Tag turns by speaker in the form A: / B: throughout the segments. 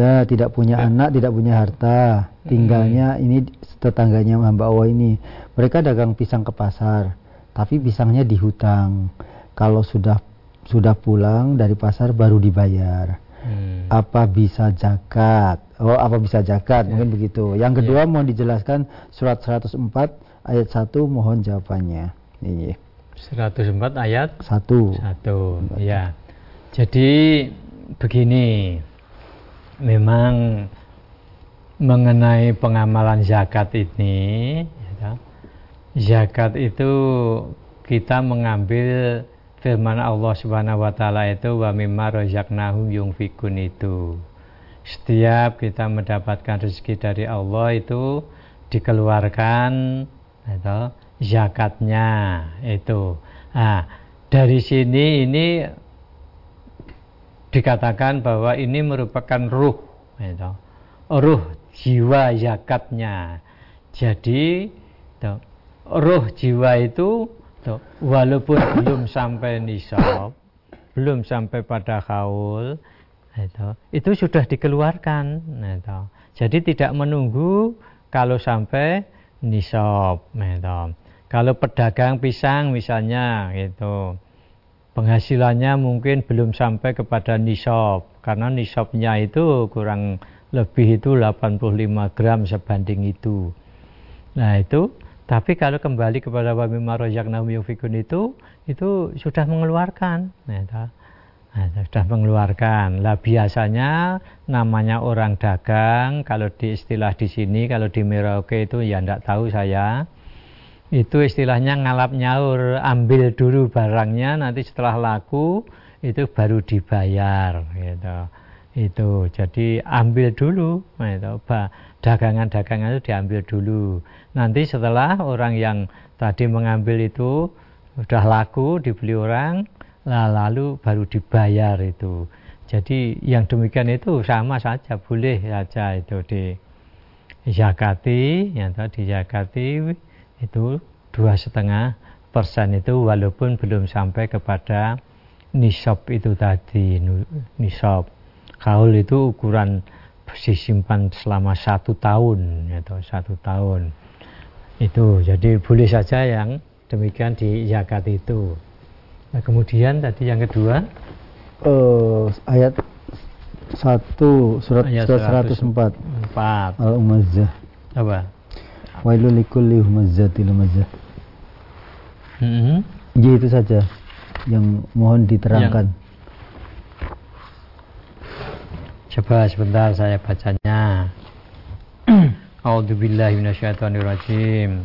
A: janda, tidak punya anak, tidak punya harta, tinggalnya ini tetangganya hamba Allah ini. Mereka dagang pisang ke pasar, tapi pisangnya di hutang. Kalau sudah sudah pulang dari pasar baru dibayar. Hmm. Apa bisa zakat? Oh, apa bisa zakat? Ya. Mungkin begitu. Yang kedua ya. mau dijelaskan surat 104 ayat 1 mohon jawabannya.
B: Ini. 104 ayat
A: 1.
B: 1. Ya. Jadi begini memang mengenai pengamalan zakat ini ya, zakat itu kita mengambil firman Allah Subhanahu wa taala itu wa mimma razaqnahum yunfikun itu. Setiap kita mendapatkan rezeki dari Allah itu dikeluarkan itu zakatnya itu. Nah dari sini ini dikatakan bahwa ini merupakan ruh itu. ruh jiwa zakatnya jadi itu, ruh jiwa itu itu, walaupun belum sampai nisab belum sampai pada haul itu, itu sudah dikeluarkan itu. jadi tidak menunggu kalau sampai nisab itu. kalau pedagang pisang misalnya itu penghasilannya mungkin belum sampai kepada nisab. Karena nisabnya itu kurang lebih itu 85 gram sebanding itu. Nah itu. Tapi kalau kembali kepada wa mimma yufikun itu itu sudah mengeluarkan. Nah, nah, sudah mengeluarkan. Lah biasanya namanya orang dagang kalau di istilah di sini kalau di Merauke itu ya tidak tahu saya itu istilahnya ngalap nyaur ambil dulu barangnya nanti setelah laku itu baru dibayar gitu. Itu jadi ambil dulu itu dagangan-dagangan itu diambil dulu. Nanti setelah orang yang tadi mengambil itu sudah laku dibeli orang lalu baru dibayar itu. Jadi yang demikian itu sama saja boleh saja itu di zakati ya di zakati itu dua setengah persen itu walaupun belum sampai kepada nisab itu tadi nisab. Kaul itu ukuran disimpan selama satu tahun itu satu tahun. Itu jadi boleh saja yang demikian di zakat itu. Nah, kemudian tadi yang kedua?
A: Uh, ayat satu surat ayat surat 104 4 al-umazzah. Apa Wailul likulli humazzatil lumazah. Mm-hmm. Ya itu saja yang mohon diterangkan. Yang...
B: Coba sebentar saya bacanya. A'udzubillahi minasyaitonirrajim.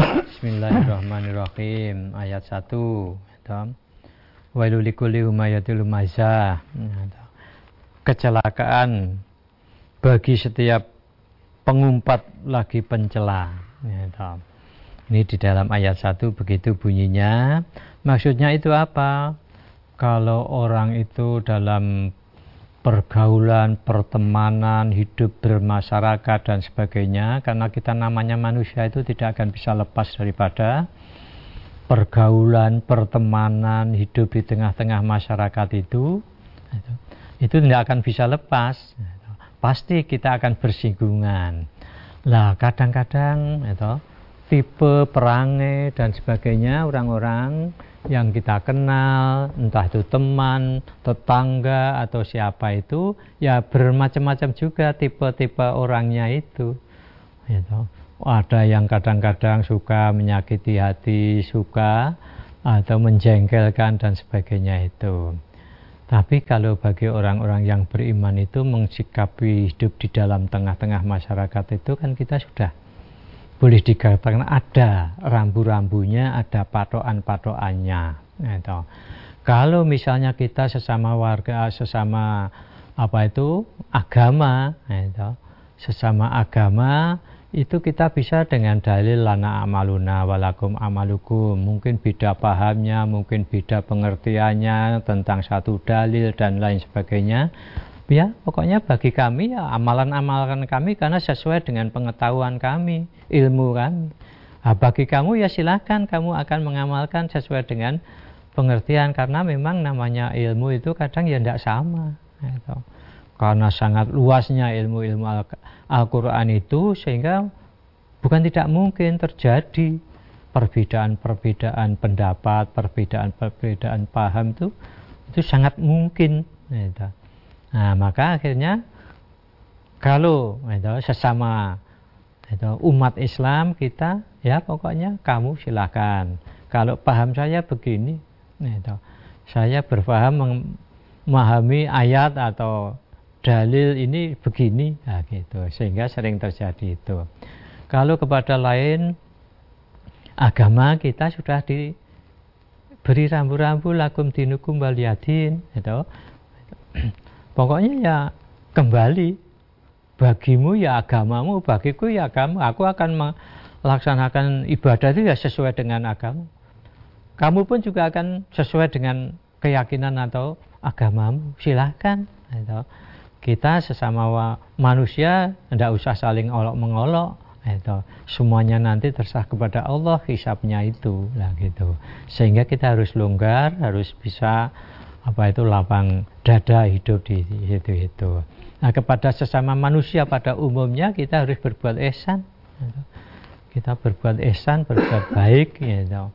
B: Bismillahirrahmanirrahim. Ayat 1. Wailul likulli humayatil. Kecelakaan bagi setiap pengumpat lagi pencela. Ya, Ini di dalam ayat 1 begitu bunyinya. Maksudnya itu apa? Kalau orang itu dalam pergaulan, pertemanan, hidup bermasyarakat dan sebagainya, karena kita namanya manusia itu tidak akan bisa lepas daripada pergaulan, pertemanan, hidup di tengah-tengah masyarakat itu, itu, itu tidak akan bisa lepas pasti kita akan bersinggungan. Lah kadang-kadang itu tipe perangai dan sebagainya orang-orang yang kita kenal, entah itu teman, tetangga atau siapa itu, ya bermacam-macam juga tipe-tipe orangnya itu. Gitu. Ada yang kadang-kadang suka menyakiti hati, suka atau menjengkelkan dan sebagainya itu. Tapi kalau bagi orang-orang yang beriman itu mensikapi hidup di dalam tengah-tengah masyarakat itu kan kita sudah boleh dikatakan ada rambu-rambunya, ada patokan-patokannya. Gitu. Kalau misalnya kita sesama warga, sesama apa itu agama, gitu, sesama agama itu kita bisa dengan dalil lana amaluna walakum amalukum. Mungkin beda pahamnya mungkin beda pengertiannya tentang satu dalil dan lain sebagainya. Ya pokoknya bagi kami ya amalan-amalan kami karena sesuai dengan pengetahuan kami ilmu kami. Nah, bagi kamu ya silahkan kamu akan mengamalkan sesuai dengan pengertian karena memang namanya ilmu itu kadang ya tidak sama gitu. Karena sangat luasnya ilmu-ilmu Al-Quran itu sehingga bukan tidak mungkin terjadi perbedaan-perbedaan pendapat, perbedaan-perbedaan paham itu itu sangat mungkin. Gitu. Nah, maka akhirnya kalau gitu, sesama gitu, umat Islam kita ya pokoknya kamu silakan. Kalau paham saya begini, saya berpaham memahami ayat atau dalil ini begini. Nah gitu. Sehingga sering terjadi itu. Kalau kepada lain agama kita sudah diberi rambu-rambu lakum dinukum waliyadin gitu. Pokoknya ya kembali. Bagimu ya agamamu bagiku ya agama aku akan melaksanakan ibadah itu ya sesuai dengan agama kamu pun juga akan sesuai dengan keyakinan atau agamamu. Silahkan gitu kita sesama manusia tidak usah saling olok mengolok itu. Semuanya nanti terserah kepada Allah hisapnya itu. Lah gitu. Sehingga kita harus longgar harus bisa apa itu lapang dada hidup di situ itu. Nah kepada sesama manusia pada umumnya kita harus berbuat gitu. kita berbuat ihsan berbuat baik gitu.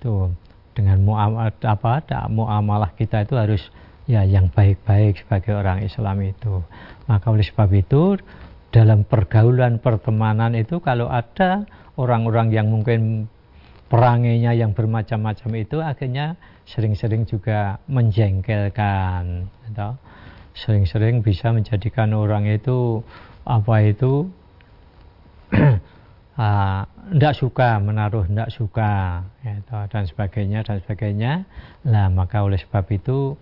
B: Tuh. Dengan muamalah apa muamalah kita itu harus ya yang baik-baik sebagai orang Islam itu. Maka oleh sebab itu dalam pergaulan pertemanan itu kalau ada orang-orang yang mungkin perangainya yang bermacam-macam itu akhirnya sering-sering juga menjengkelkan atau sering-sering bisa menjadikan orang itu apa itu tidak uh, suka menaruh tidak suka gitu, dan sebagainya dan sebagainya lah maka oleh sebab itu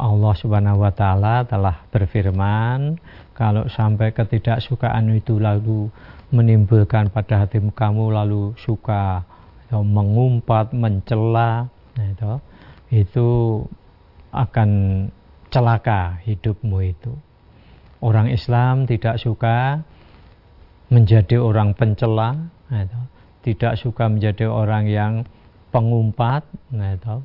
B: Allah Subhanahu wa taala telah berfirman, kalau sampai ketidaksukaan itu lalu menimbulkan pada hati kamu lalu suka atau mengumpat, mencela, nah itu, itu akan celaka hidupmu itu. Orang Islam tidak suka menjadi orang pencela, nah itu, tidak suka menjadi orang yang pengumpat, nah itu,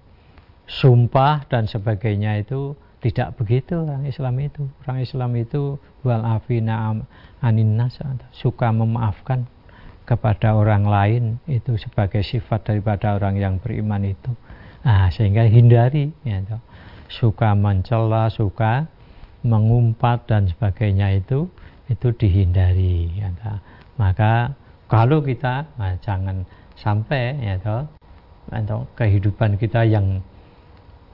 B: sumpah dan sebagainya itu tidak begitu orang Islam itu. Orang Islam itu wal afina aninas suka memaafkan kepada orang lain itu sebagai sifat daripada orang yang beriman itu. Nah, sehingga hindari ya, suka mencela, suka mengumpat dan sebagainya itu itu dihindari ya, maka kalau kita nah, jangan sampai ya kehidupan kita yang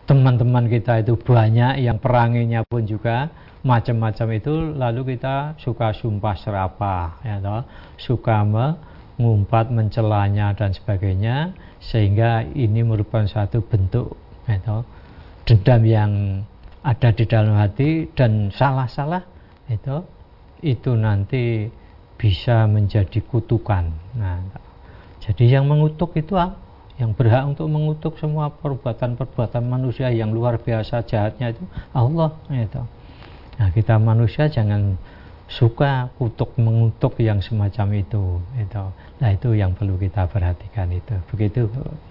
B: teman-teman kita itu banyak yang peranginya pun juga macam-macam itu lalu kita suka sumpah serapah ya toh. Suka mengumpat mencelanya dan sebagainya sehingga ini merupakan satu bentuk ya toh dendam yang ada di dalam hati dan salah-salah itu itu nanti bisa menjadi kutukan. Nah jadi yang mengutuk itu apa yang berhak untuk mengutuk semua perbuatan-perbuatan manusia yang luar biasa jahatnya itu Allah itu. Nah, kita manusia jangan suka kutuk mengutuk yang semacam itu itu. Nah, itu yang perlu kita perhatikan itu. Begitu